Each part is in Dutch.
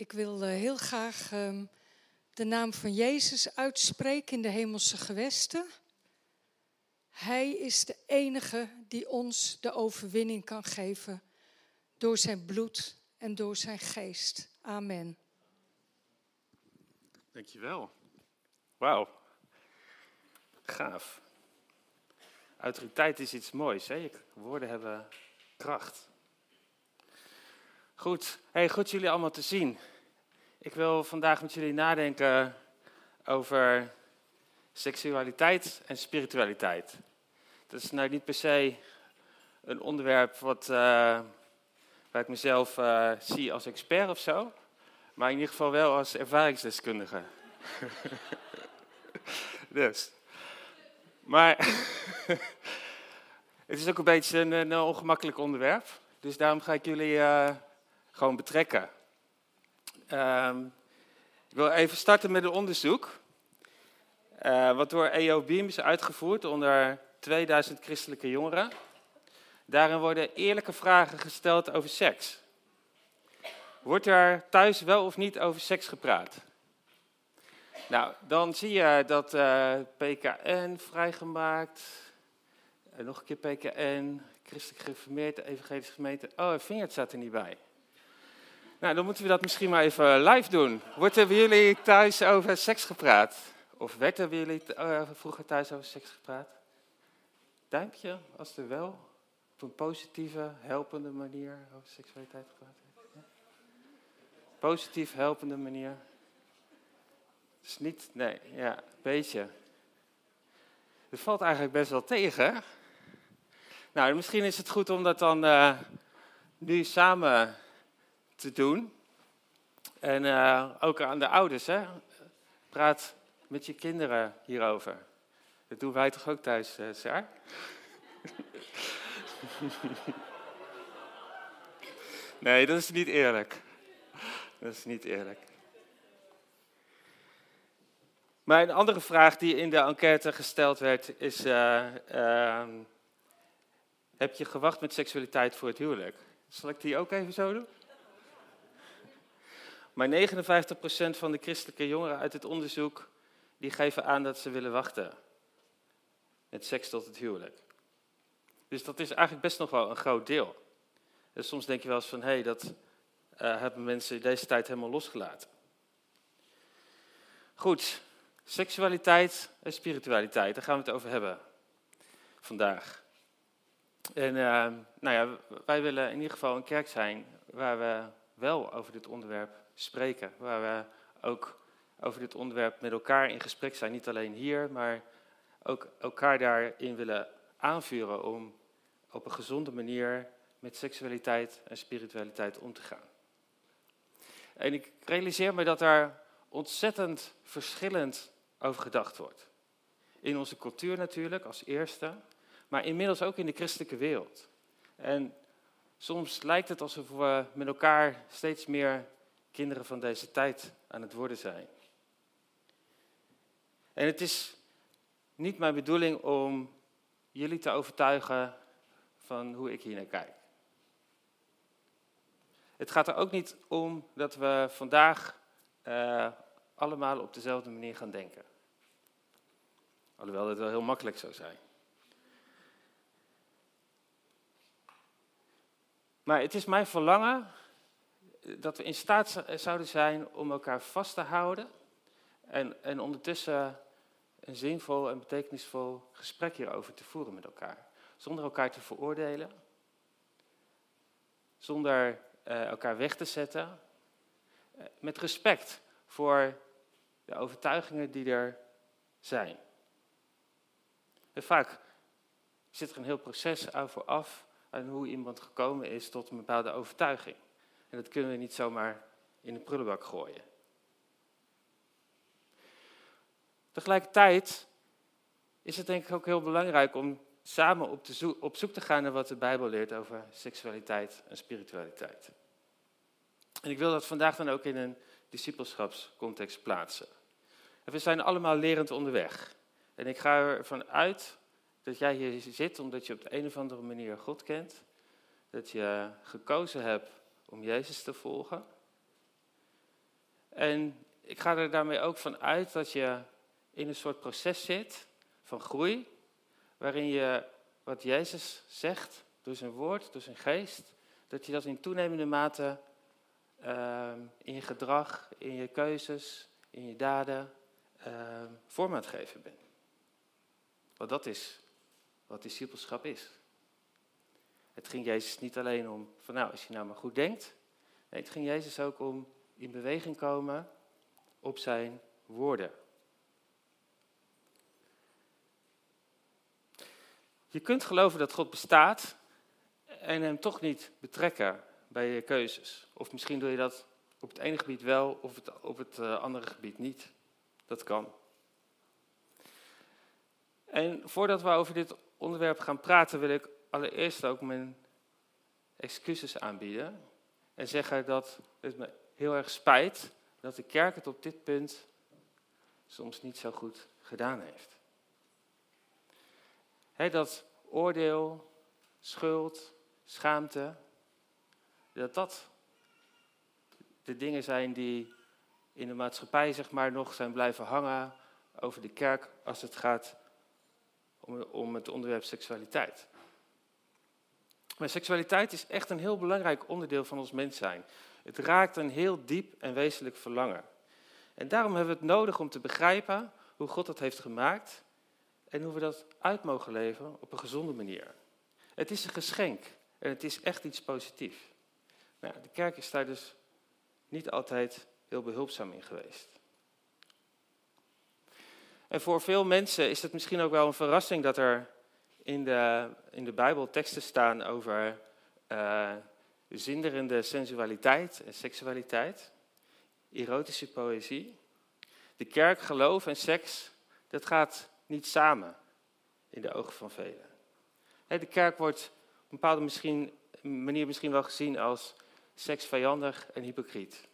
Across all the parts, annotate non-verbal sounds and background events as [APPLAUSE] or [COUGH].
Ik wil eh, heel graag ehm, de naam van Jezus uitspreken in de hemelse gewesten. Hij is de enige die ons de overwinning kan geven door zijn bloed en door zijn geest. Amen. Dankjewel. Wauw. Gaaf. Autoriteit is iets moois. Hè? Woorden hebben kracht. Goed. Hey, goed jullie allemaal te zien. Ik wil vandaag met jullie nadenken over seksualiteit en spiritualiteit. Dat is nou niet per se een onderwerp wat, uh, waar ik mezelf uh, zie als expert of zo, maar in ieder geval wel als ervaringsdeskundige. [LAUGHS] dus. Maar [LAUGHS] het is ook een beetje een, ongemakkelijk onderwerp, dus daarom ga ik jullie uh, gewoon betrekken. Um, ik wil even starten met een onderzoek. Uh, wat door EO Beam is uitgevoerd onder 2000 christelijke jongeren. Daarin worden eerlijke vragen gesteld over seks. Wordt er thuis wel of niet over seks gepraat? Nou, dan zie je dat uh, PKN vrijgemaakt. En nog een keer PKN, Christelijk Gereformeerd, Evangelische Gemeente. Oh, Vineyard staat er niet bij. Nou, dan moeten we dat misschien maar even live doen. Wordt er bij jullie thuis over seks gepraat? Of werd er bij jullie uh, vroeger thuis over seks gepraat? Duimpje, als er wel op een positieve, helpende manier over seksualiteit gepraat werd. Positief, helpende manier. Dus niet, nee, ja, een beetje. Het valt eigenlijk best wel tegen. Nou, misschien is het goed om dat dan uh, nu samen te doen. En uh, ook aan de ouders, hè. Praat met je kinderen hierover. Dat doen wij toch ook thuis, uh, [LAUGHS] nee, dat is niet eerlijk. Dat is niet eerlijk. Maar een andere vraag die in de enquête gesteld werd is: uh, uh, heb je gewacht met seksualiteit voor het huwelijk? Zal ik die ook even zo doen? Maar 59% van de christelijke jongeren uit het onderzoek die geven aan dat ze willen wachten met seks tot het huwelijk. Dus dat is eigenlijk best nog wel een groot deel. En soms denk je wel eens van, hé, hey, dat uh, hebben mensen deze tijd helemaal losgelaten. Goed, seksualiteit en spiritualiteit, daar gaan we het over hebben vandaag. En uh, nou ja, wij willen in ieder geval een kerk zijn waar we wel over dit onderwerp spreken. Waar we ook over dit onderwerp met elkaar in gesprek zijn. Niet alleen hier, maar ook elkaar daarin willen aanvuren om op een gezonde manier met seksualiteit en spiritualiteit om te gaan. En ik realiseer me dat daar ontzettend verschillend over gedacht wordt. In onze cultuur natuurlijk als eerste, maar inmiddels ook in de christelijke wereld. En soms lijkt het alsof we met elkaar steeds meer kinderen van deze tijd aan het worden zijn. En het is niet mijn bedoeling om jullie te overtuigen van hoe ik hier naar kijk. Het gaat er ook niet om dat we vandaag uh, allemaal op dezelfde manier gaan denken. Alhoewel het wel heel makkelijk zou zijn. Maar het is mijn verlangen dat we in staat zouden zijn om elkaar vast te houden en, en ondertussen een zinvol en betekenisvol gesprek hierover te voeren met elkaar. Zonder elkaar te veroordelen, zonder uh, elkaar weg te zetten, uh, met respect voor de overtuigingen die er zijn. En vaak zit er een heel proces aan vooraf aan hoe iemand gekomen is tot een bepaalde overtuiging. En dat kunnen we niet zomaar in de prullenbak gooien. Tegelijkertijd is het denk ik ook heel belangrijk om samen op, zoek, op zoek te gaan naar wat de Bijbel leert over seksualiteit en spiritualiteit. En ik wil dat vandaag dan ook in een discipelschapscontext plaatsen. En we zijn allemaal lerend onderweg. En ik ga ervan uit dat jij hier zit omdat je op de een of andere manier God kent. Dat je gekozen hebt om Jezus te volgen. En ik ga er daarmee ook van uit dat je in een soort proces zit van groei, waarin je wat Jezus zegt door zijn woord, door zijn geest, dat je dat in toenemende mate ehm, in je gedrag, in je keuzes, in je daden uh, vorm aan het geven bent. Want dat is wat discipelschap is. Het ging Jezus niet alleen om van nou, als je nou maar goed denkt. Nee, het ging Jezus ook om in beweging komen op zijn woorden. Je kunt geloven dat God bestaat en hem toch niet betrekken bij je keuzes. Of misschien doe je dat op het ene gebied wel, of op het eh, andere gebied niet. Dat kan. En voordat we over dit onderwerp gaan praten, wil ik allereerst ook mijn excuses aanbieden. En zeggen dat het me heel erg spijt dat de kerk het op dit punt soms niet zo goed gedaan heeft. dat oordeel, schuld, schaamte, dat dat de dingen zijn die in de maatschappij zeg maar, nog zijn blijven hangen over de kerk als het gaat om, het onderwerp seksualiteit. Maar seksualiteit is echt een heel belangrijk onderdeel van ons mens zijn. Het raakt een heel diep en wezenlijk verlangen. En daarom hebben we het nodig om te begrijpen hoe God dat heeft gemaakt en hoe we dat uit mogen leven op een gezonde manier. Het is een geschenk en het is echt iets positiefs. Nou, de kerk is daar dus niet altijd heel behulpzaam in geweest. En voor veel mensen is het misschien ook wel een verrassing dat er in de, in de Bijbel teksten staan over uh, zinderende sensualiteit en seksualiteit, erotische poëzie. De kerk, geloof en seks, dat gaat niet samen in de ogen van velen. De kerk wordt op een bepaalde misschien, manier misschien wel gezien als seksvijandig en hypocriet.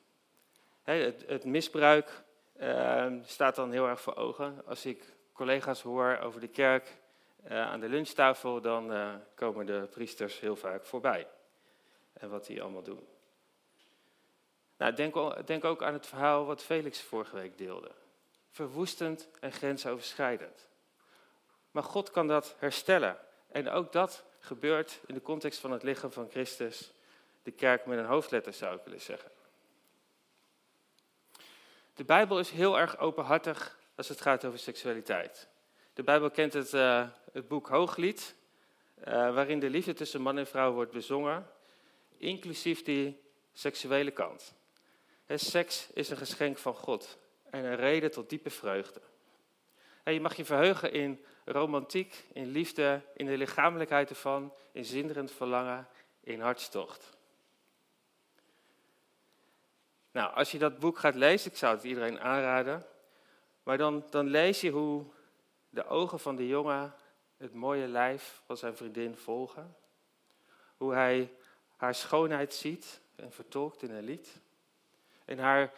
Het, het misbruik uh, staat dan heel erg voor ogen. Als ik collega's hoor over de kerk aan de lunchtafel, dan uh, komen de priesters heel vaak voorbij. En wat die allemaal doen. Nou, denk, denk ook aan het verhaal wat Felix vorige week deelde. Verwoestend en grensoverschrijdend. Maar God kan dat herstellen. En ook dat gebeurt in de context van het lichaam van Christus, de kerk met een hoofdletter zou ik willen zeggen. De Bijbel is heel erg openhartig als het gaat over seksualiteit. De Bijbel kent het, uh, het boek Hooglied, uh, waarin de liefde tussen man en vrouw wordt bezongen, inclusief die seksuele kant. Het seks is een geschenk van God en een reden tot diepe vreugde. Je mag je verheugen in romantiek, in liefde, in de lichamelijkheid ervan, in zinderend verlangen, in hartstocht. Nou, als je dat boek gaat lezen, ik zou het iedereen aanraden, maar dan, dan lees je hoe de ogen van de jongen het mooie lijf van zijn vriendin volgen. Hoe hij haar schoonheid ziet en vertolkt in een lied. En haar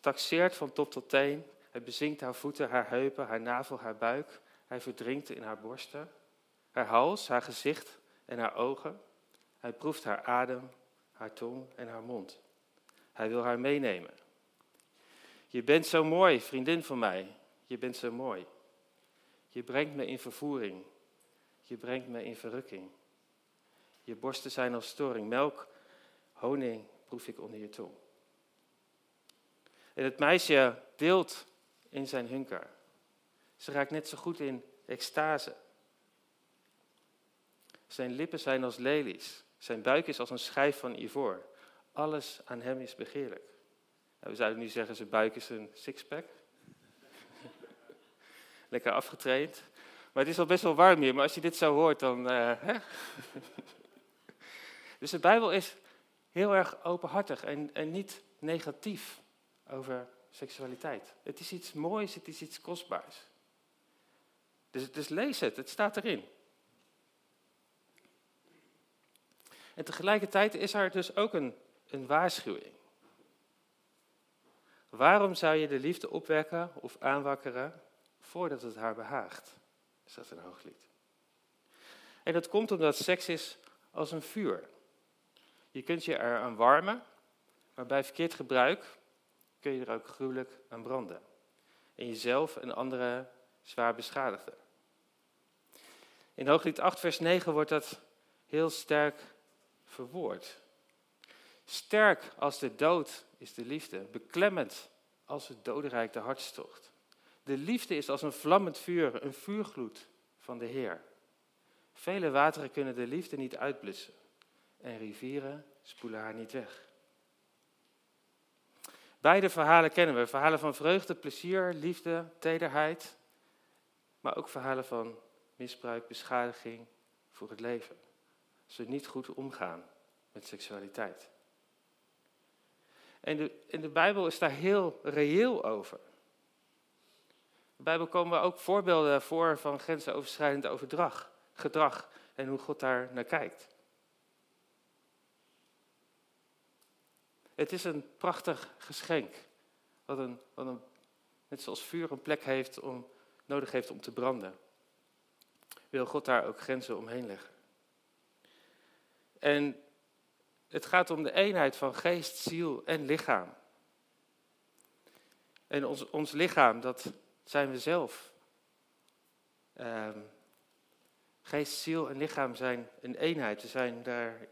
taxeert van top tot teen. Hij bezinkt haar voeten, haar heupen, haar navel, haar buik. Hij verdrinkt in haar borsten. Haar hals, haar gezicht en haar ogen. Hij proeft haar adem, haar tong en haar mond. Hij wil haar meenemen. Je bent zo mooi, vriendin van mij. Je bent zo mooi. Je brengt me in vervoering. Je brengt me in verrukking. Je borsten zijn als storing. Melk, honing proef ik onder je tong. En het meisje deelt in zijn hunker. Ze raakt net zo goed in extase. Zijn lippen zijn als lelies. Zijn buik is als een schijf van ivoor. Alles aan hem is begeerlijk. Nou, we zouden nu zeggen, zijn buik is een sixpack. Lekker afgetraind. Maar het is al best wel warm hier, maar als je dit zo hoort, dan... Uh, hè? [LAUGHS] dus de Bijbel is heel erg openhartig en, en niet negatief over seksualiteit. Het is iets moois, het is iets kostbaars. Dus, dus lees het, het staat erin. En tegelijkertijd is er dus ook een een waarschuwing. Waarom zou je de liefde opwekken of aanwakkeren voordat het haar behaagt? Is dat een hooglied. En dat komt omdat seks is als een vuur. Je kunt je eraan warmen, maar bij verkeerd gebruik kun je er ook gruwelijk aan branden. En jezelf en anderen zwaar beschadigen. In Hooglied 8, vers 9 wordt dat heel sterk verwoord. Sterk als de dood is de liefde, beklemmend als het dodenrijk de hartstocht. De liefde is als een vlammend vuur, een vuurgloed van de Heer. Vele wateren kunnen de liefde niet uitblussen en rivieren spoelen haar niet weg. Beide verhalen kennen we. Verhalen van vreugde, plezier, liefde, tederheid. Maar ook verhalen van misbruik, beschadiging voor het leven. We niet goed omgaan met seksualiteit. En de, in de Bijbel is daar heel reëel over. Bijbel komen ook voorbeelden voor van grensoverschrijdend overdrag, gedrag en hoe God daar naar kijkt. Het is een prachtig geschenk. Wat een, wat een, net zoals vuur een plek heeft om, nodig heeft om te branden. Wil God daar ook grenzen omheen leggen. En het gaat om de eenheid van geest, ziel en lichaam. En ons, ons lichaam, dat zijn we zelf. Ehm, geest, ziel en lichaam zijn een eenheid. We zijn daar,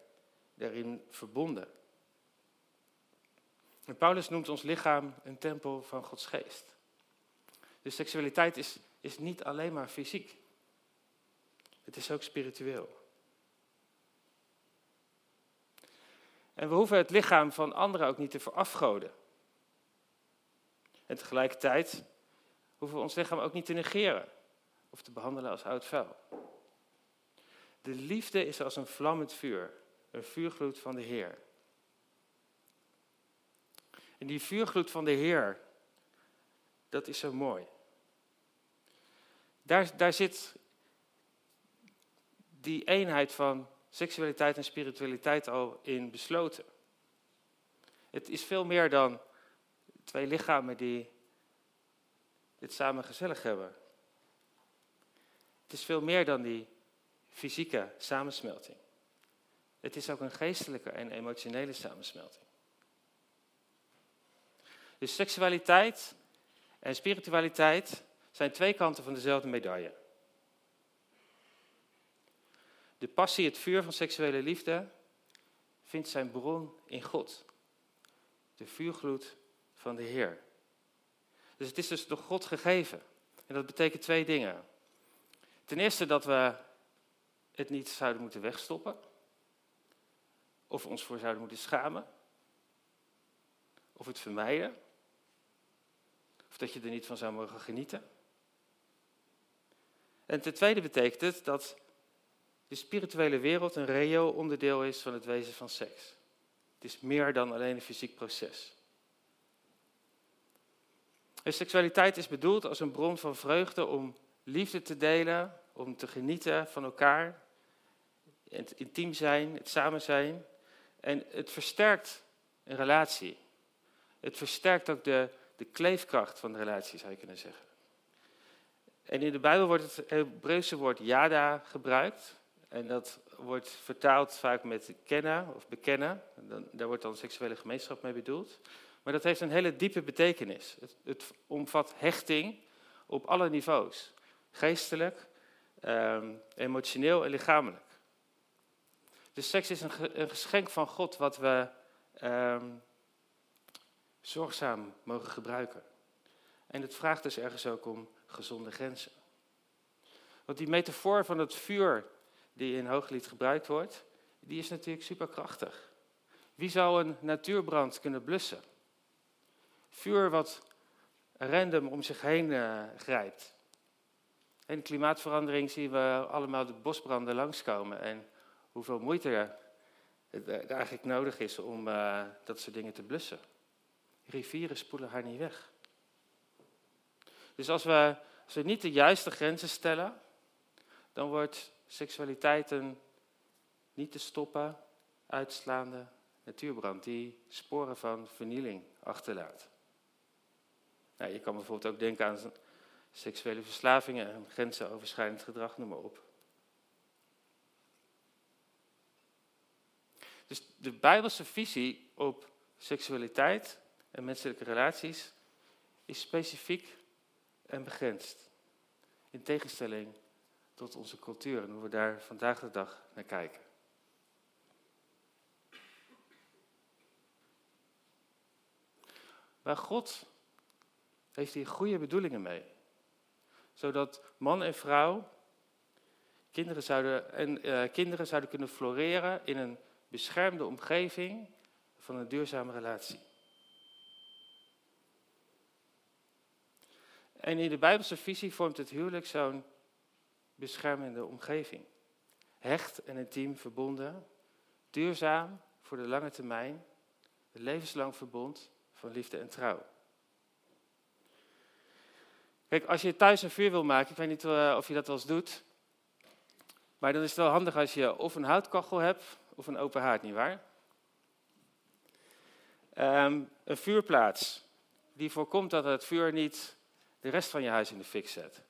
daarin verbonden. En Paulus noemt ons lichaam een tempel van Gods geest. Dus seksualiteit is, is niet alleen maar fysiek. Het is ook spiritueel. En we hoeven het lichaam van anderen ook niet te verafgoden. En tegelijkertijd hoeven we ons lichaam ook niet te negeren of te behandelen als oud vuil. De liefde is als een vlammend vuur, een vuurgloed van de Heer. En die vuurgloed van de Heer, dat is zo mooi. Daar, daar zit die eenheid van seksualiteit en spiritualiteit al in besloten. Het is veel meer dan twee lichamen die dit samen gezellig hebben. Het is veel meer dan die fysieke samensmelting. Het is ook een geestelijke en emotionele samensmelting. Dus seksualiteit en spiritualiteit zijn twee kanten van dezelfde medaille. De passie, het vuur van seksuele liefde, vindt zijn bron in God. De vuurgloed van de Heer. Dus het is dus door God gegeven. En dat betekent twee dingen. Ten eerste dat we het niet zouden moeten wegstoppen. Of ons voor zouden moeten schamen. Of het vermijden. Of dat je er niet van zou mogen genieten. En ten tweede betekent het dat de spirituele wereld een reëel onderdeel is van het wezen van seks. Het is meer dan alleen een fysiek proces. Seksualiteit is bedoeld als een bron van vreugde om liefde te delen, om te genieten van elkaar, het intiem zijn, het samen zijn. En het versterkt een relatie. Het versterkt ook de, de kleefkracht van de relatie, zou je kunnen zeggen. En in de Bijbel wordt het Hebreeuwse woord yada gebruikt. En dat wordt vertaald vaak met kennen of bekennen. Dan, daar wordt dan seksuele gemeenschap mee bedoeld. Maar dat heeft een hele diepe betekenis. Het, het omvat hechting op alle niveaus. Geestelijk, ehm, emotioneel en lichamelijk. Dus seks is een, een geschenk van God wat we ehm, zorgzaam mogen gebruiken. En het vraagt dus ergens ook om gezonde grenzen. Want die metafoor van het vuur die in Hooglied gebruikt wordt, die is natuurlijk superkrachtig. Wie zou een natuurbrand kunnen blussen? Vuur wat random om zich heen uh, grijpt. En klimaatverandering zien we allemaal de bosbranden langskomen. En hoeveel moeite er, er eigenlijk nodig is om uh, dat soort dingen te blussen. Rivieren spoelen haar niet weg. Dus als we, als we niet de juiste grenzen stellen, dan wordt seksualiteit een niet te stoppen, uitslaande natuurbrand die sporen van vernieling achterlaat. Nou, je kan bijvoorbeeld ook denken aan seksuele verslavingen en grensenoverschrijdend gedrag, noem maar op. Dus de Bijbelse visie op seksualiteit en menselijke relaties is specifiek en begrensd. In tegenstelling tot onze cultuur en hoe we daar vandaag de dag naar kijken. Maar God heeft hier goede bedoelingen mee. Zodat man en vrouw kinderen zouden, en, uh, kinderen zouden kunnen floreren in een beschermde omgeving van een duurzame relatie. En in de Bijbelse visie vormt het huwelijk zo'n beschermende omgeving. Hecht en intiem verbonden, duurzaam voor de lange termijn, een levenslang verbond van liefde en trouw. Kijk, als je thuis een vuur wil maken, ik weet niet uh, of je dat wel eens doet, maar dan is het wel handig als je of een houtkachel hebt of een open haard, nietwaar? Um, een vuurplaats die voorkomt dat het vuur niet de rest van je huis in de fik zet.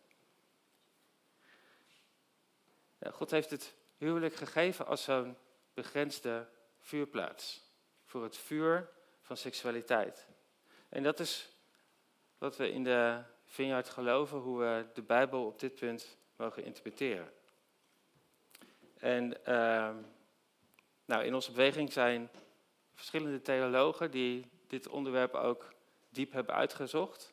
God heeft het huwelijk gegeven als zo'n begrensde vuurplaats. Voor het vuur van seksualiteit. En dat is wat we in de Vineyard geloven, hoe we de Bijbel op dit punt mogen interpreteren. En uh, nou, in onze beweging zijn verschillende theologen die dit onderwerp ook diep hebben uitgezocht.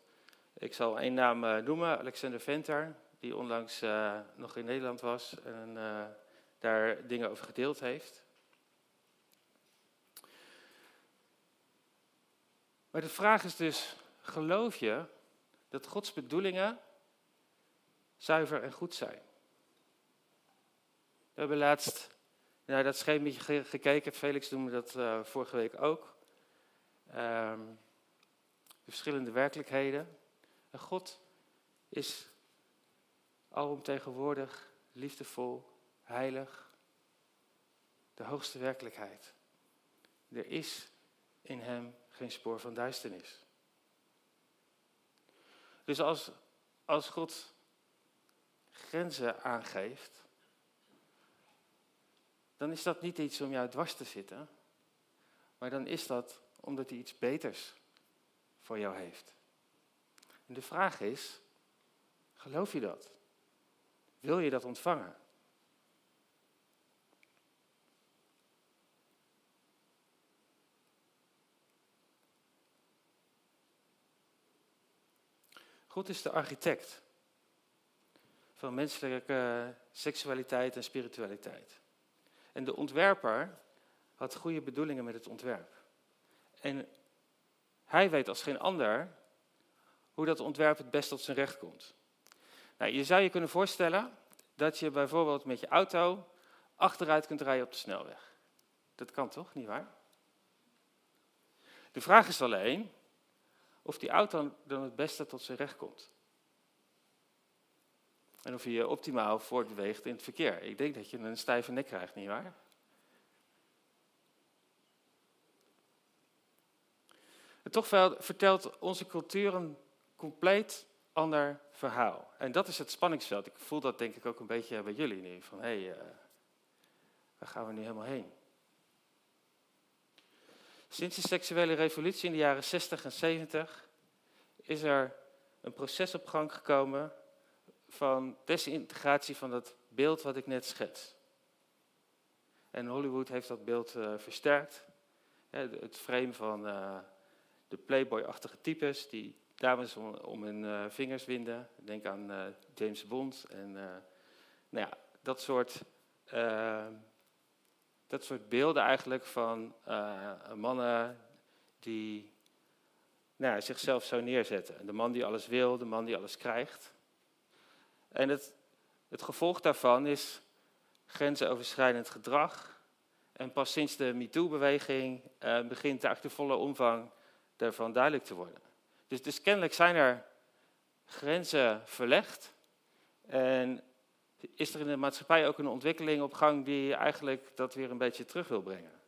Ik zal één naam uh, noemen, Alexander Venter, die onlangs uh, nog in Nederland was en uh, daar dingen over gedeeld heeft. Maar de vraag is dus, geloof je dat Gods bedoelingen zuiver en goed zijn? We hebben laatst naar dat schemaatje gekeken. Felix noemde dat uh, vorige week ook. Um, verschillende werkelijkheden. En God is alomtegenwoordig, liefdevol, heilig. De hoogste werkelijkheid. Er is in hem geen spoor van duisternis. Dus als, als God grenzen aangeeft, dan is dat niet iets om jou dwars te zitten, maar dan is dat omdat hij iets beters voor jou heeft. En de vraag is, geloof je dat? Wil je dat ontvangen? God is de architect van menselijke seksualiteit en spiritualiteit. En de ontwerper had goede bedoelingen met het ontwerp. En hij weet als geen ander hoe dat ontwerp het best tot zijn recht komt. Nou, je zou je kunnen voorstellen dat je bijvoorbeeld met je auto achteruit kunt rijden op de snelweg. Dat kan toch, niet waar? De vraag is alleen of die auto dan het beste tot zijn recht komt. En of je je optimaal voortbeweegt in het verkeer. Ik denk dat je een stijve nek krijgt, nietwaar? En toch vertelt onze cultuur een compleet ander verhaal. En dat is het spanningsveld. Ik voel dat denk ik ook een beetje bij jullie nu. Van hé, hey, uh, waar gaan we nu helemaal heen? Sinds de seksuele revolutie in de jaren 60 en 70 is er een proces op gang gekomen van desintegratie van dat beeld wat ik net schets. En Hollywood heeft dat beeld uh, versterkt. het frame van uh, de playboy-achtige types die dames om, hun uh, vingers winden. Denk aan James Bond en nou ja, dat soort, dat soort beelden eigenlijk van mannen die nou, zichzelf zo neerzetten. De man die alles wil, de man die alles krijgt. En het, het gevolg daarvan is grensoverschrijdend gedrag. En pas sinds de MeToo-beweging uh, begint de volle omvang daarvan duidelijk te worden. Dus, dus kennelijk zijn er grenzen verlegd. En is er in de maatschappij ook een ontwikkeling op gang die eigenlijk dat weer een beetje terug wil brengen.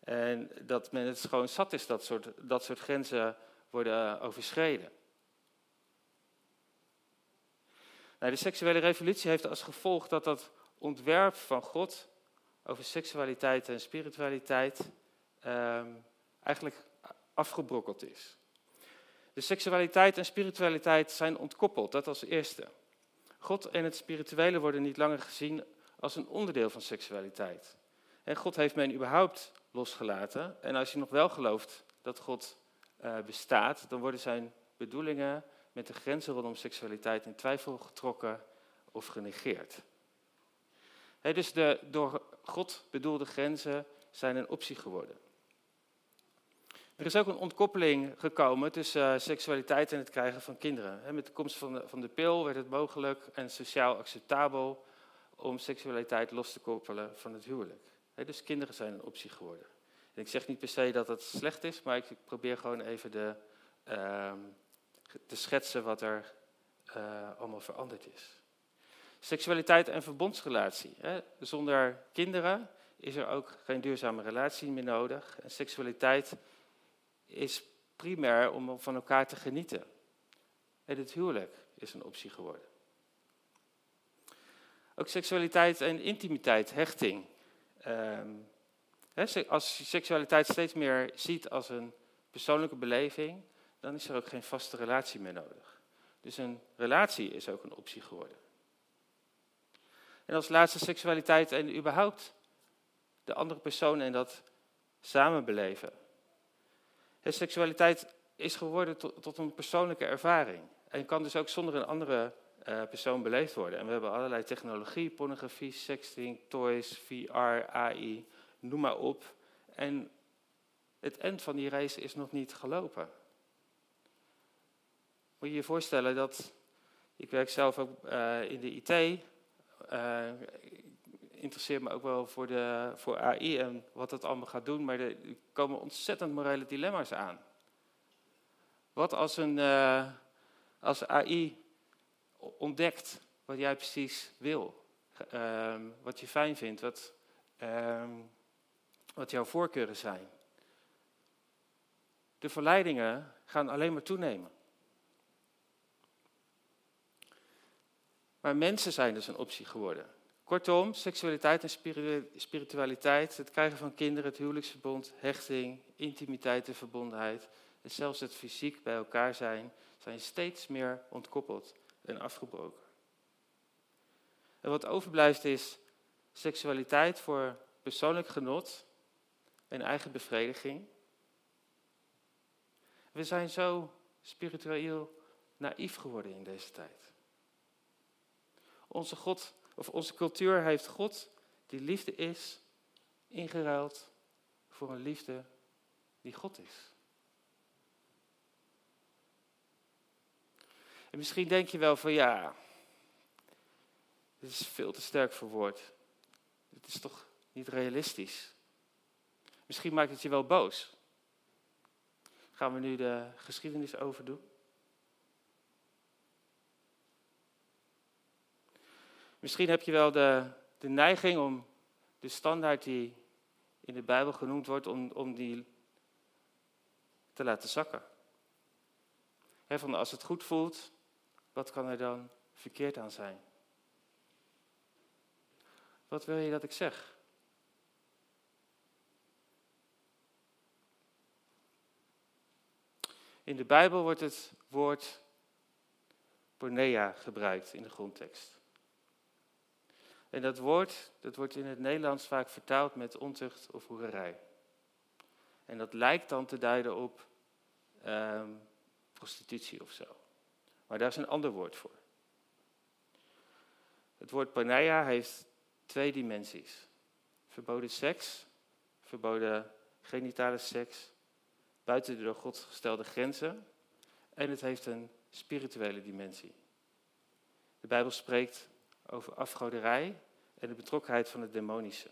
En dat men het gewoon zat is dat soort, dat soort grenzen worden overschreden. Nou, de seksuele revolutie heeft als gevolg dat dat ontwerp van God over seksualiteit en spiritualiteit um, eigenlijk afgebrokkeld is. De seksualiteit en spiritualiteit zijn ontkoppeld, dat als eerste. God en het spirituele worden niet langer gezien als een onderdeel van seksualiteit. En God heeft men überhaupt losgelaten. En als je nog wel gelooft dat God uh, bestaat, dan worden zijn bedoelingen met de grenzen rondom seksualiteit in twijfel getrokken of genegeerd. dus de door God bedoelde grenzen zijn een optie geworden. Er is ook een ontkoppeling gekomen tussen uh, seksualiteit en het krijgen van kinderen. met de komst van de, van de pil werd het mogelijk en sociaal acceptabel om seksualiteit los te koppelen van het huwelijk. dus kinderen zijn een optie geworden. En ik zeg niet per se dat het slecht is, maar ik probeer gewoon even de, uh, te schetsen wat er uh, allemaal veranderd is. Seksualiteit en verbondsrelatie. Zonder kinderen is er ook geen duurzame relatie meer nodig. En seksualiteit is primair om van elkaar te genieten. En het huwelijk is een optie geworden. Ook seksualiteit en intimiteit, hechting. Um, als je seksualiteit steeds meer ziet als een persoonlijke beleving, dan is er ook geen vaste relatie meer nodig. Dus een relatie is ook een optie geworden. En als laatste seksualiteit en überhaupt de andere persoon en dat samen beleven. Seksualiteit is geworden tot, een persoonlijke ervaring. En kan dus ook zonder een andere uh, persoon beleefd worden. En we hebben allerlei technologie, pornografie, sexting, toys, VR, AI, noem maar op. En het eind van die race is nog niet gelopen. Moet je je voorstellen dat, ik werk zelf ook uh, in de IT, uh, interesseer me ook wel voor, de, voor AI en wat het allemaal gaat doen, maar er komen ontzettend morele dilemma's aan. Wat als, een, uh, als AI ontdekt wat jij precies wil, uh, wat je fijn vindt, wat, uh, wat jouw voorkeuren zijn? De verleidingen gaan alleen maar toenemen. Maar mensen zijn dus een optie geworden. Kortom, seksualiteit en spiritualiteit, het krijgen van kinderen, het huwelijksverbond, hechting, intimiteit en verbondenheid, en zelfs het fysiek bij elkaar zijn, zijn steeds meer ontkoppeld en afgebroken. En wat overblijft is seksualiteit voor persoonlijk genot en eigen bevrediging. We zijn zo spiritueel naïef geworden in deze tijd. Onze God of onze cultuur heeft God, die liefde is, ingeruild voor een liefde die God is. En misschien denk je wel van ja, dit is veel te sterk voor woord. Het is toch niet realistisch. Misschien maakt het je wel boos. Gaan we nu de geschiedenis overdoen? Misschien heb je wel de, de neiging om de standaard die in de Bijbel genoemd wordt, om, om die te laten zakken. van als het goed voelt, wat kan er dan verkeerd aan zijn? Wat wil je dat ik zeg? In de Bijbel wordt het woord pornea gebruikt in de grondtekst. En dat woord, dat wordt in het Nederlands vaak vertaald met ontucht of hoererij. En dat lijkt dan te duiden op ehm, prostitutie of zo. Maar daar is een ander woord voor. Het woord porneia heeft twee dimensies. Verboden seks, verboden genitale seks, buiten de door God gestelde grenzen. En het heeft een spirituele dimensie. De Bijbel spreekt over afgoderij en de betrokkenheid van het demonische.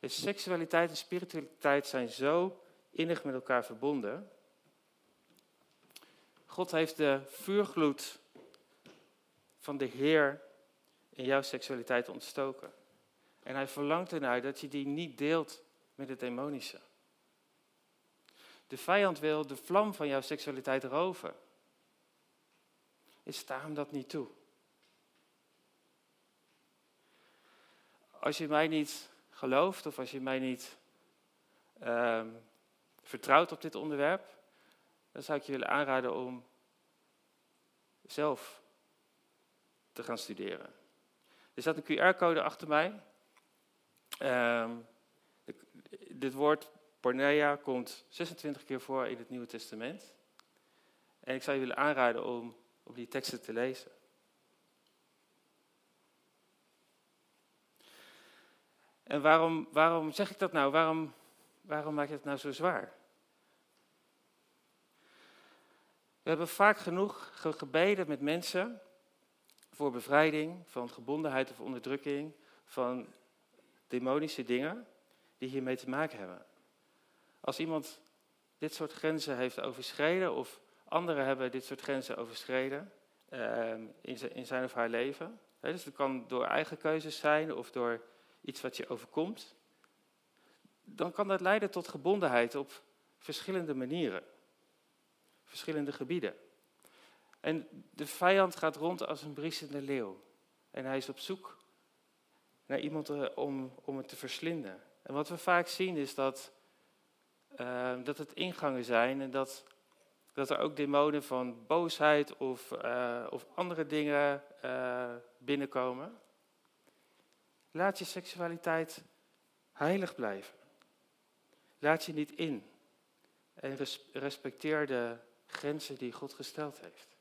En seksualiteit en spiritualiteit zijn zo innig met elkaar verbonden. God heeft de vuurgloed van de Heer in jouw seksualiteit ontstoken. En hij verlangt ernaar dat je die niet deelt met het demonische. De vijand wil de vlam van jouw seksualiteit roven. Is sta hem dat niet toe. Als je mij niet gelooft of als je mij niet, uh, vertrouwt op dit onderwerp, dan zou ik je willen aanraden om zelf te gaan studeren. Er staat een QR-code achter mij. Ehm, dit woord porneia komt 26 keer voor in het Nieuwe Testament. En ik zou je willen aanraden om, om die teksten te lezen. En waarom, waarom zeg ik dat nou? Waarom, waarom maak je het nou zo zwaar? We hebben vaak genoeg gebeden met mensen voor bevrijding van gebondenheid of onderdrukking, van demonische dingen die hiermee te maken hebben. Als iemand dit soort grenzen heeft overschreden, of anderen hebben dit soort grenzen overschreden uh, in, zijn, of haar leven, dus dat kan door eigen keuzes zijn of door iets wat je overkomt, dan kan dat leiden tot gebondenheid op verschillende manieren, verschillende gebieden. En de vijand gaat rond als een briesende leeuw. En hij is op zoek naar iemand eh, om, om het te verslinden. En wat we vaak zien is dat, uh, dat het ingangen zijn en dat, dat er ook demonen van boosheid of, uh, of andere dingen uh, binnenkomen. Laat je seksualiteit heilig blijven. Laat je niet in. En respecteer de grenzen die God gesteld heeft.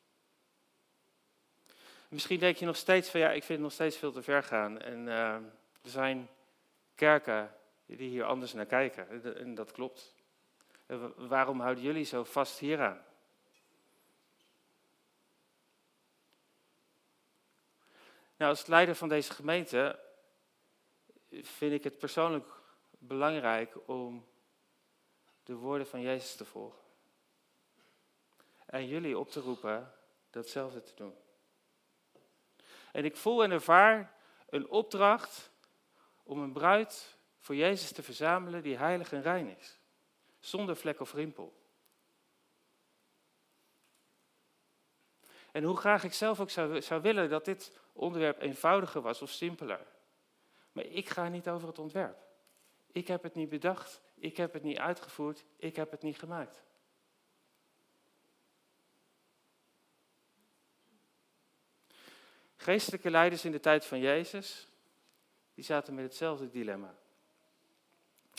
Misschien denk je nog steeds van ja, ik vind het nog steeds veel te ver gaan. En uh, er zijn kerken die hier anders naar kijken. En dat klopt. waarom houden jullie zo vast hieraan? Nou, als leider van deze gemeente vind ik het persoonlijk belangrijk om de woorden van Jezus te volgen. En jullie op te roepen datzelfde te doen. En ik voel en ervaar een opdracht om een bruid voor Jezus te verzamelen die heilig en rein is. Zonder vlek of rimpel. En hoe graag ik zelf ook zou, zou willen dat dit onderwerp eenvoudiger was of simpeler. Maar ik ga niet over het ontwerp. Ik heb het niet bedacht, ik heb het niet uitgevoerd, ik heb het niet gemaakt. Geestelijke leiders in de tijd van Jezus, die zaten met hetzelfde dilemma.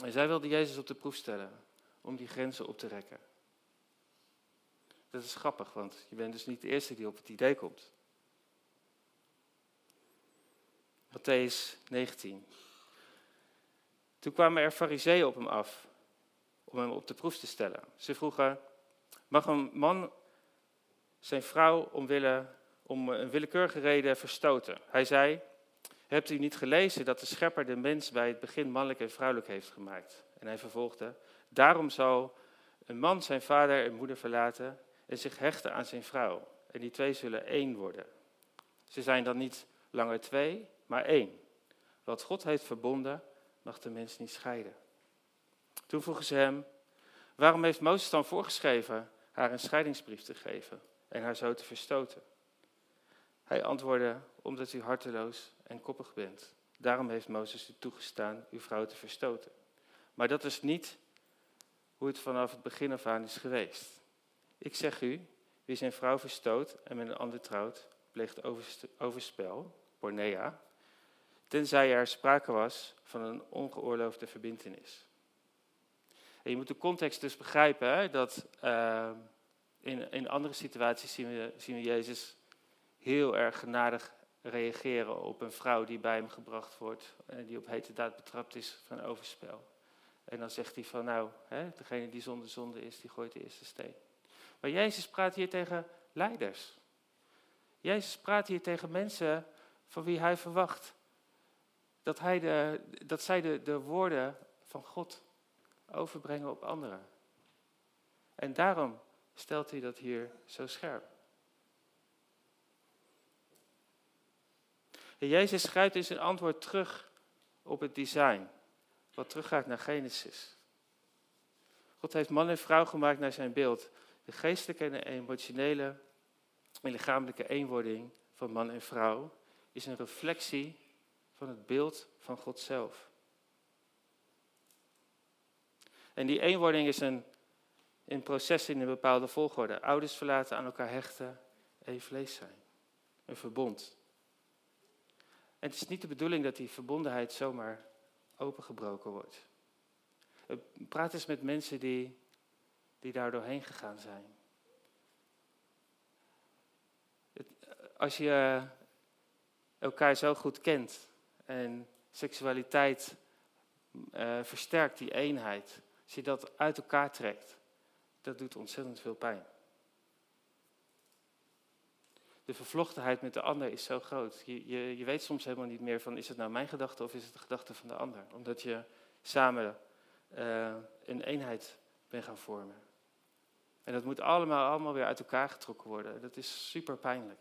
En zij wilden Jezus op de proef stellen om die grenzen op te rekken. Dat is grappig, want je bent dus niet de eerste die op het idee komt. Matthäus 19. Toen kwamen er fariseeën op hem af om hem op de proef te stellen. Ze vroegen, mag een man zijn vrouw omwille, om een willekeurige reden verstoten? Hij zei, hebt u niet gelezen dat de schepper de mens bij het begin mannelijk en vrouwelijk heeft gemaakt? En hij vervolgde, daarom zal een man zijn vader en moeder verlaten en zich hechten aan zijn vrouw. En die twee zullen één worden. Ze zijn dan niet langer twee, maar één. Wat God heeft verbonden, mag de mens niet scheiden. Toen vroegen ze hem, waarom heeft Mozes dan voorgeschreven haar een scheidingsbrief te geven en haar zo te verstoten? Hij antwoordde, omdat u harteloos en koppig bent. Daarom heeft Mozes u toegestaan uw vrouw te verstoten. Maar dat is niet hoe het vanaf het begin af aan is geweest. Ik zeg u, wie zijn vrouw verstoot en met een ander trouwt, pleegt overspel, pornea, tenzij er sprake was van een ongeoorloofde verbintenis. En je moet de context dus begrijpen, hè, dat uh, in, in andere situaties zien we, zien we Jezus heel erg genadig reageren op een vrouw die bij hem gebracht wordt en die op hete daad betrapt is van overspel. En dan zegt hij van nou, hè, degene die zonder zonde is, die gooit de eerste steen. Maar Jezus praat hier tegen leiders. Jezus praat hier tegen mensen van wie hij verwacht dat, hij de, dat zij de, de woorden van God overbrengen op anderen. En daarom stelt hij dat hier zo scherp. En Jezus schrijft in zijn antwoord terug op het design, wat teruggaat naar Genesis. God heeft man en vrouw gemaakt naar zijn beeld. De geestelijke en de emotionele en lichamelijke eenwording van man en vrouw is een reflectie van het beeld van God zelf. En die eenwording is een in processen in een bepaalde volgorde. Ouders verlaten, aan elkaar hechten, één vlees zijn. Een verbond. En het is niet de bedoeling dat die verbondenheid zomaar opengebroken wordt. Praat eens met mensen die, die daar doorheen gegaan zijn. als je elkaar zo goed kent en seksualiteit uh, versterkt, die eenheid, als je dat uit elkaar trekt, dat doet ontzettend veel pijn. De vervlochtenheid met de ander is zo groot. Je, je, je weet soms helemaal niet meer van is het nou mijn gedachte of is het de gedachte van de ander. Omdat je samen uh, een eenheid bent gaan vormen. En dat moet allemaal, allemaal weer uit elkaar getrokken worden. Dat is super pijnlijk.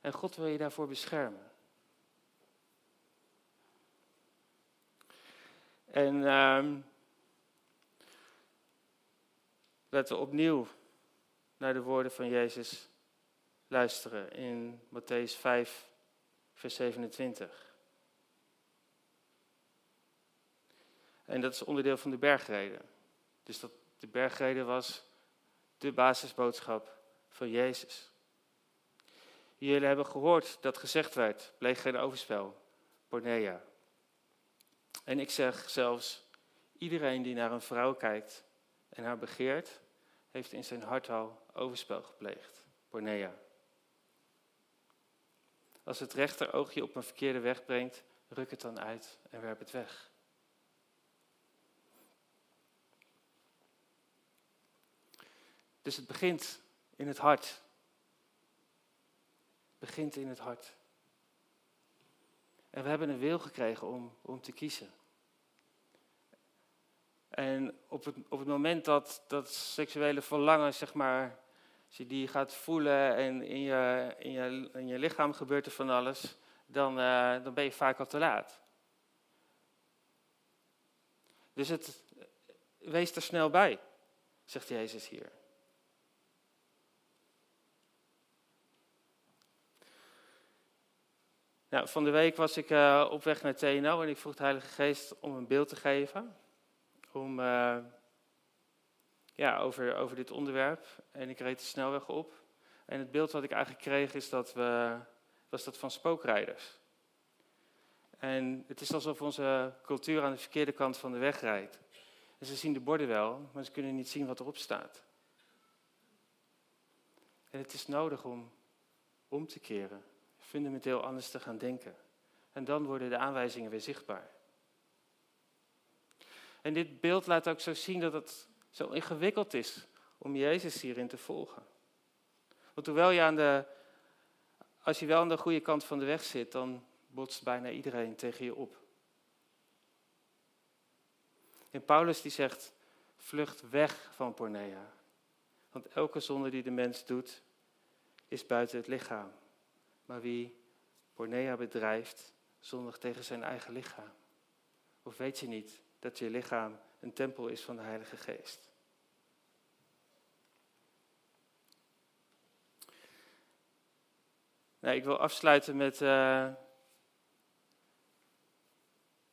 En God wil je daarvoor beschermen. En um, laten we opnieuw naar de woorden van Jezus luisteren in Matthäus 5, vers 27. En dat is onderdeel van de bergreden. Dus dat, de bergreden was de basisboodschap van Jezus. Jullie hebben gehoord dat gezegd werd, pleeg geen overspel, pornea. En ik zeg zelfs, iedereen die naar een vrouw kijkt en haar begeert, heeft in zijn hart al overspel gepleegd, pornea. Als het rechteroog je op een verkeerde weg brengt, ruk het dan uit en werp het weg. Dus het begint in het hart. Het begint in het hart. En we hebben een wil gekregen om, om te kiezen. En op het, op het moment dat dat seksuele verlangen, zeg maar, als je die gaat voelen en in je, in je, in je lichaam gebeurt er van alles, dan, uh, dan ben je vaak al te laat. Dus het, wees er snel bij, zegt Jezus hier. Nou, van de week was ik uh, op weg naar TNO en ik vroeg de Heilige Geest om een beeld te geven. Om, uh, ja, over, over dit onderwerp. En ik reed de snelweg op. En het beeld wat ik eigenlijk kreeg is dat we, was dat van spookrijders. En het is alsof onze cultuur aan de verkeerde kant van de weg rijdt. En ze zien de borden wel, maar ze kunnen niet zien wat erop staat. En het is nodig om om te keren, fundamenteel anders te gaan denken. En dan worden de aanwijzingen weer zichtbaar. En dit beeld laat ook zo zien dat het zo ingewikkeld is om Jezus hierin te volgen. Want hoewel je aan de, als je wel aan de goede kant van de weg zit, dan botst bijna iedereen tegen je op. En Paulus die zegt, vlucht weg van pornea. Want elke zonde die de mens doet, is buiten het lichaam. Maar wie pornea bedrijft, zondigt tegen zijn eigen lichaam. Of weet je niet dat je lichaam een tempel is van de Heilige Geest? Nou, ik wil afsluiten met uh,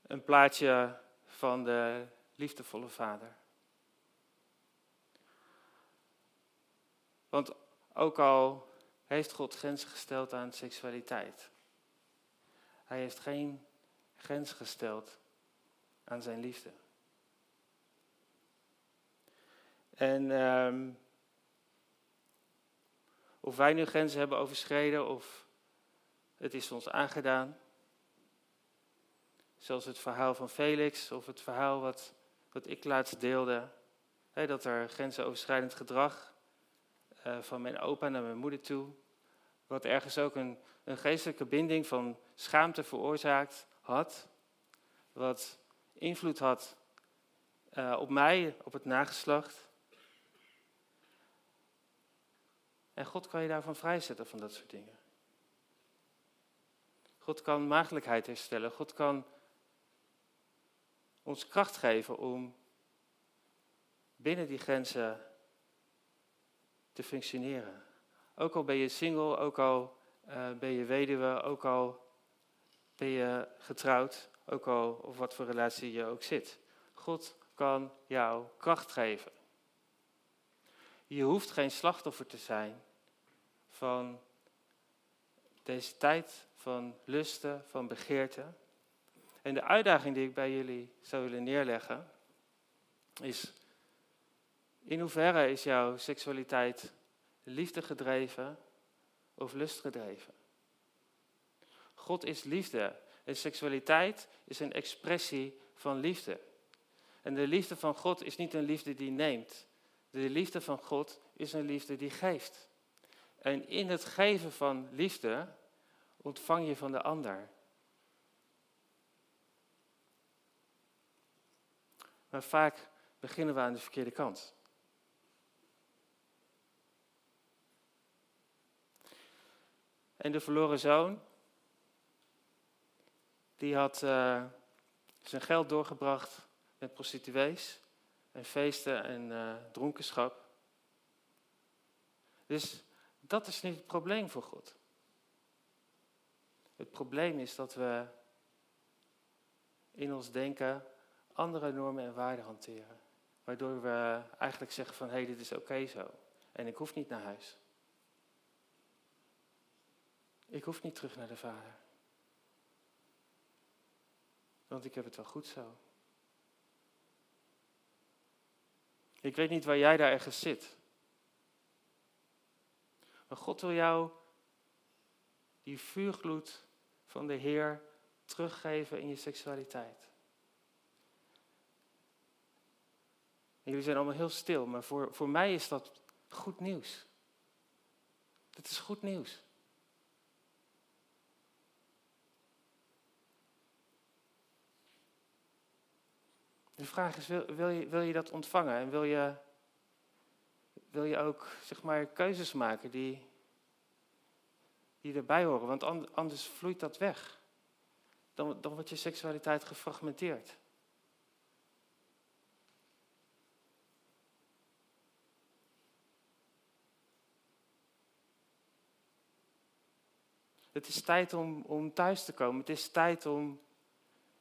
een plaatje van de liefdevolle vader. Want ook al heeft God grenzen gesteld aan seksualiteit, hij heeft geen grens gesteld aan zijn liefde. En um, of wij nu grenzen hebben overschreden of het is ons aangedaan. Zoals het verhaal van Felix of het verhaal wat, wat ik laatst deelde. Hè, dat er grensoverschrijdend gedrag uh, van mijn opa naar mijn moeder toe. Wat ergens ook een, een geestelijke binding van schaamte veroorzaakt had. Wat invloed had uh, op mij, op het nageslacht. En God kan je daarvan vrijzetten, van dat soort dingen. God kan maagdelijkheid herstellen. God kan ons kracht geven om binnen die grenzen te functioneren. Ook al ben je single, ook al uh, ben je weduwe, ook al ben je getrouwd, ook al of wat voor relatie je ook zit. God kan jou kracht geven. Je hoeft geen slachtoffer te zijn van deze tijd van lusten, van begeerte. En de uitdaging die ik bij jullie zou willen neerleggen is, in hoeverre is jouw seksualiteit liefde gedreven of lust gedreven? God is liefde en seksualiteit is een expressie van liefde. En de liefde van God is niet een liefde die neemt. De liefde van God is een liefde die geeft. En in het geven van liefde ontvang je van de ander. Maar vaak beginnen we aan de verkeerde kant. En de verloren zoon, die had uh, zijn geld doorgebracht met prostituees en feesten en uh, dronkenschap. Dus dat is niet het probleem voor God. Het probleem is dat we in ons denken andere normen en waarden hanteren. Waardoor we eigenlijk zeggen van hé, hey, dit is oké zo. En ik hoef niet naar huis. Ik hoef niet terug naar de vader. Want ik heb het wel goed zo. Ik weet niet waar jij daar ergens zit. Maar God wil jou die vuurgloed van de Heer teruggeven in je seksualiteit. Jullie zijn allemaal heel stil, maar voor, voor mij is dat goed nieuws. Dat is goed nieuws. De vraag is, wil, je, wil je dat ontvangen? En wil je, wil je ook, zeg maar, keuzes maken die, die erbij horen? Want anders vloeit dat weg. Dan, dan wordt je seksualiteit gefragmenteerd. Het is tijd om, om thuis te komen. Het is tijd om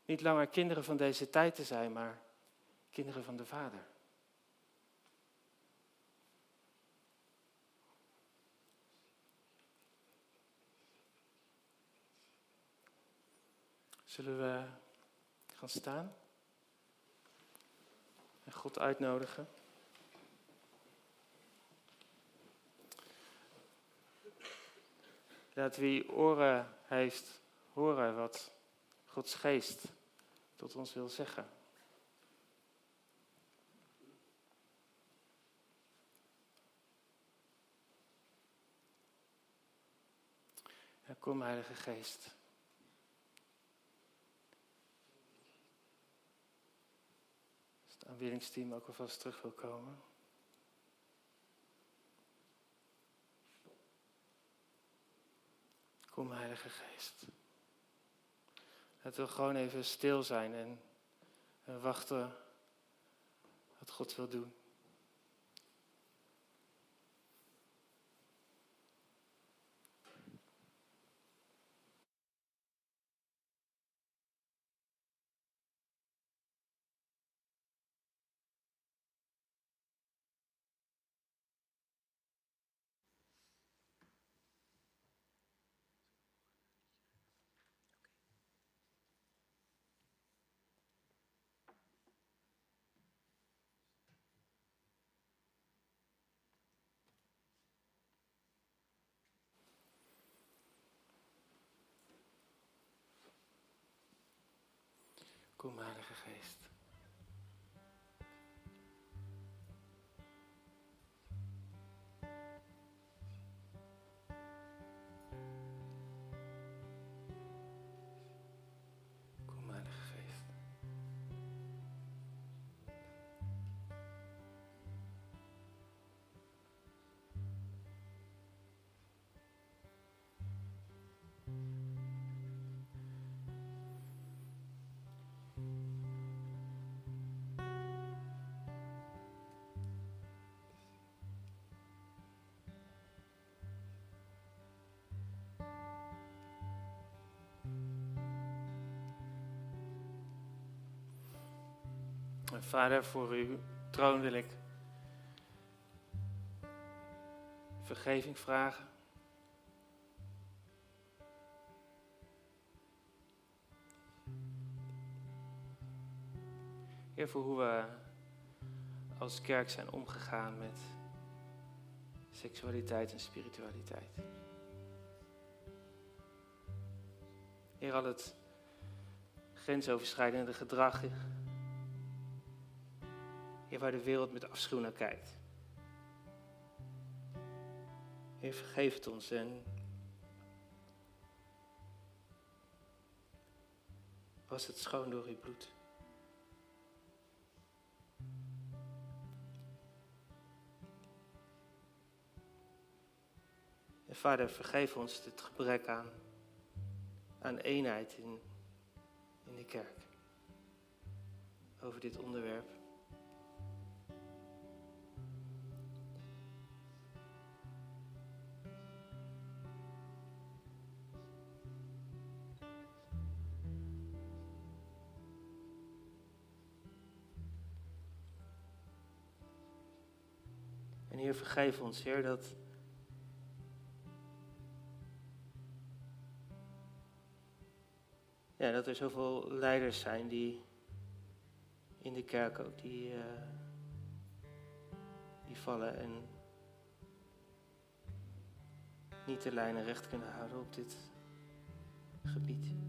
niet langer kinderen van deze tijd te zijn, maar kinderen van de Vader. Zullen we gaan staan en God uitnodigen? Dat wie oren heeft, horen wat Gods geest tot ons wil zeggen. Kom, Heilige Geest. Als het aanbiddingsteam ook alvast terug wil komen. Kom, Heilige Geest. Het wil gewoon even stil zijn en wachten wat God wil doen. Kom, Geest. Vader, voor uw troon wil ik vergeving vragen. Heer, voor hoe we als kerk zijn omgegaan met seksualiteit en spiritualiteit. Heer, al het grensoverschrijdende gedrag. Heer, waar de wereld met afschuw naar kijkt. Heer, vergeef het ons en was het schoon door uw bloed. En Vader, vergeef ons dit gebrek aan, aan eenheid in, in de kerk over dit onderwerp. Vergeef ons, Heer, dat ja, dat er zoveel leiders zijn die in de kerk ook die, uh, die vallen en niet de lijnen recht kunnen houden op dit gebied.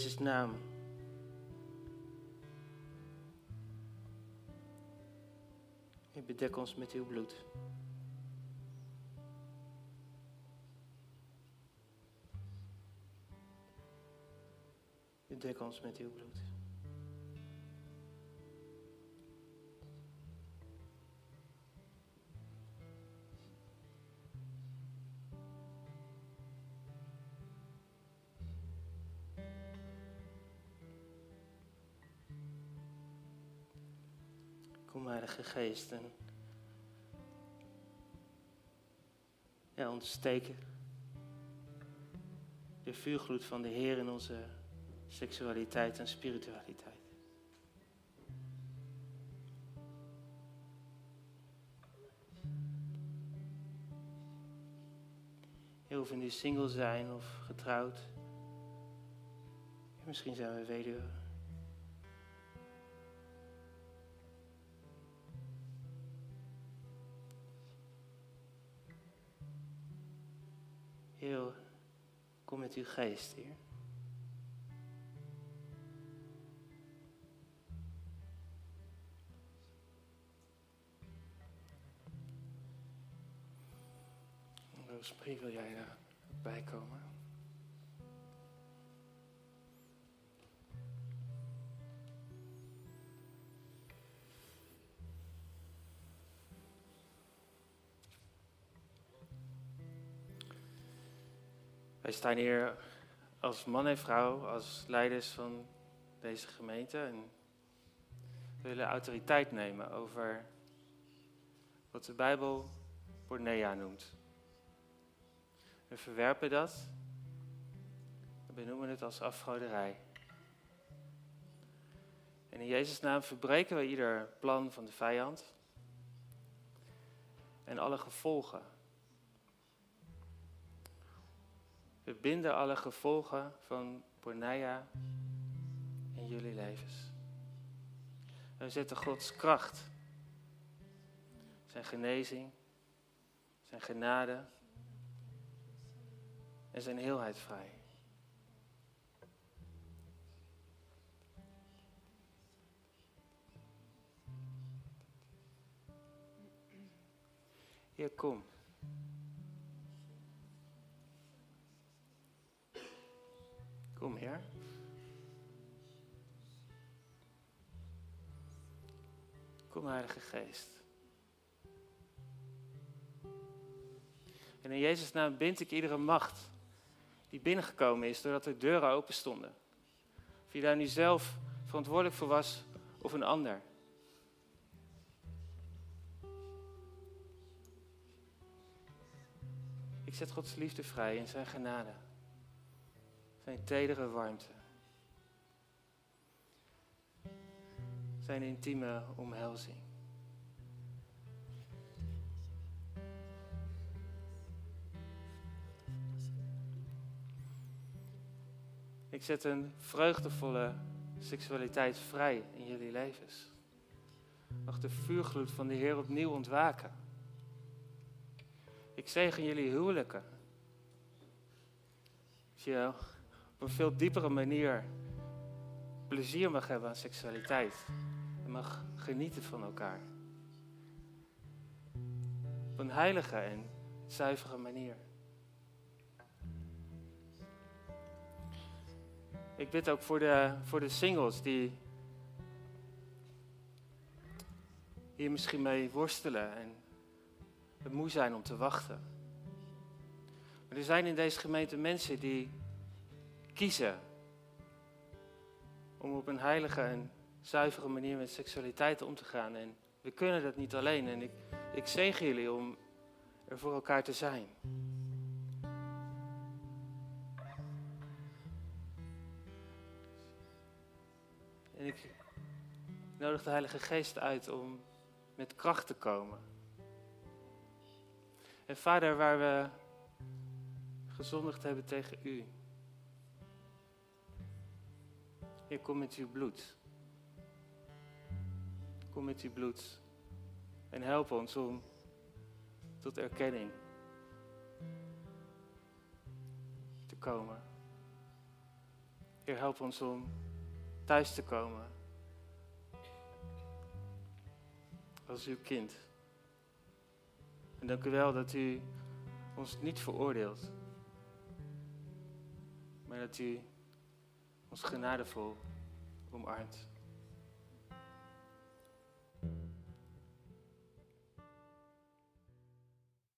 Jezus' naam. U bedek ons met uw bloed. Bedek ons met uw bloed. Heilige Geest, en ontsteken de vuurgloed van de Heer in onze seksualiteit en spiritualiteit. Je hoeft nu single zijn of getrouwd. Misschien zijn we weduwe. Heer, kom met uw geest, Heer. Roosmarie, wil jij erbij komen? Wij staan hier als man en vrouw, als leiders van deze gemeente. En we willen autoriteit nemen over wat de Bijbel pornea noemt. We verwerpen dat. We benoemen het als afgoderij. En in Jezus' naam verbreken we ieder plan van de vijand. En alle gevolgen. We binden alle gevolgen van porneia in jullie levens. En we zetten Gods kracht, zijn genezing, zijn genade en zijn heelheid vrij. Heer. Kom, Heilige Geest. En in Jezus' naam bind ik iedere macht die binnengekomen is doordat er deuren open stonden. Of je daar nu zelf verantwoordelijk voor was of een ander. Ik zet Gods liefde vrij in zijn genade. Zijn tedere warmte. Zijn intieme omhelzing. Ik zet een vreugdevolle seksualiteit vrij in jullie levens. Mag de vuurgloed van de Heer opnieuw ontwaken. Ik zegen jullie huwelijken. Dat je op een veel diepere manier plezier mag hebben aan seksualiteit. Mag genieten van elkaar. Op een heilige en zuivere manier. Ik bid ook voor de, voor de singles die hier misschien mee worstelen en het moe zijn om te wachten. Maar er zijn in deze gemeente mensen die kiezen om op een heilige en zuivere manier met seksualiteit om te gaan. En we kunnen dat niet alleen. En ik, ik zegen jullie om er voor elkaar te zijn. En ik nodig de Heilige Geest uit om met kracht te komen. En Vader, waar we gezondigd hebben tegen U. Heer, kom met uw bloed. Kom met uw bloed. En help ons om tot erkenning te komen. Heer, help ons om thuis te komen. Als uw kind. En dank u wel dat u ons niet veroordeelt. Maar dat u ons genadevol omarmt.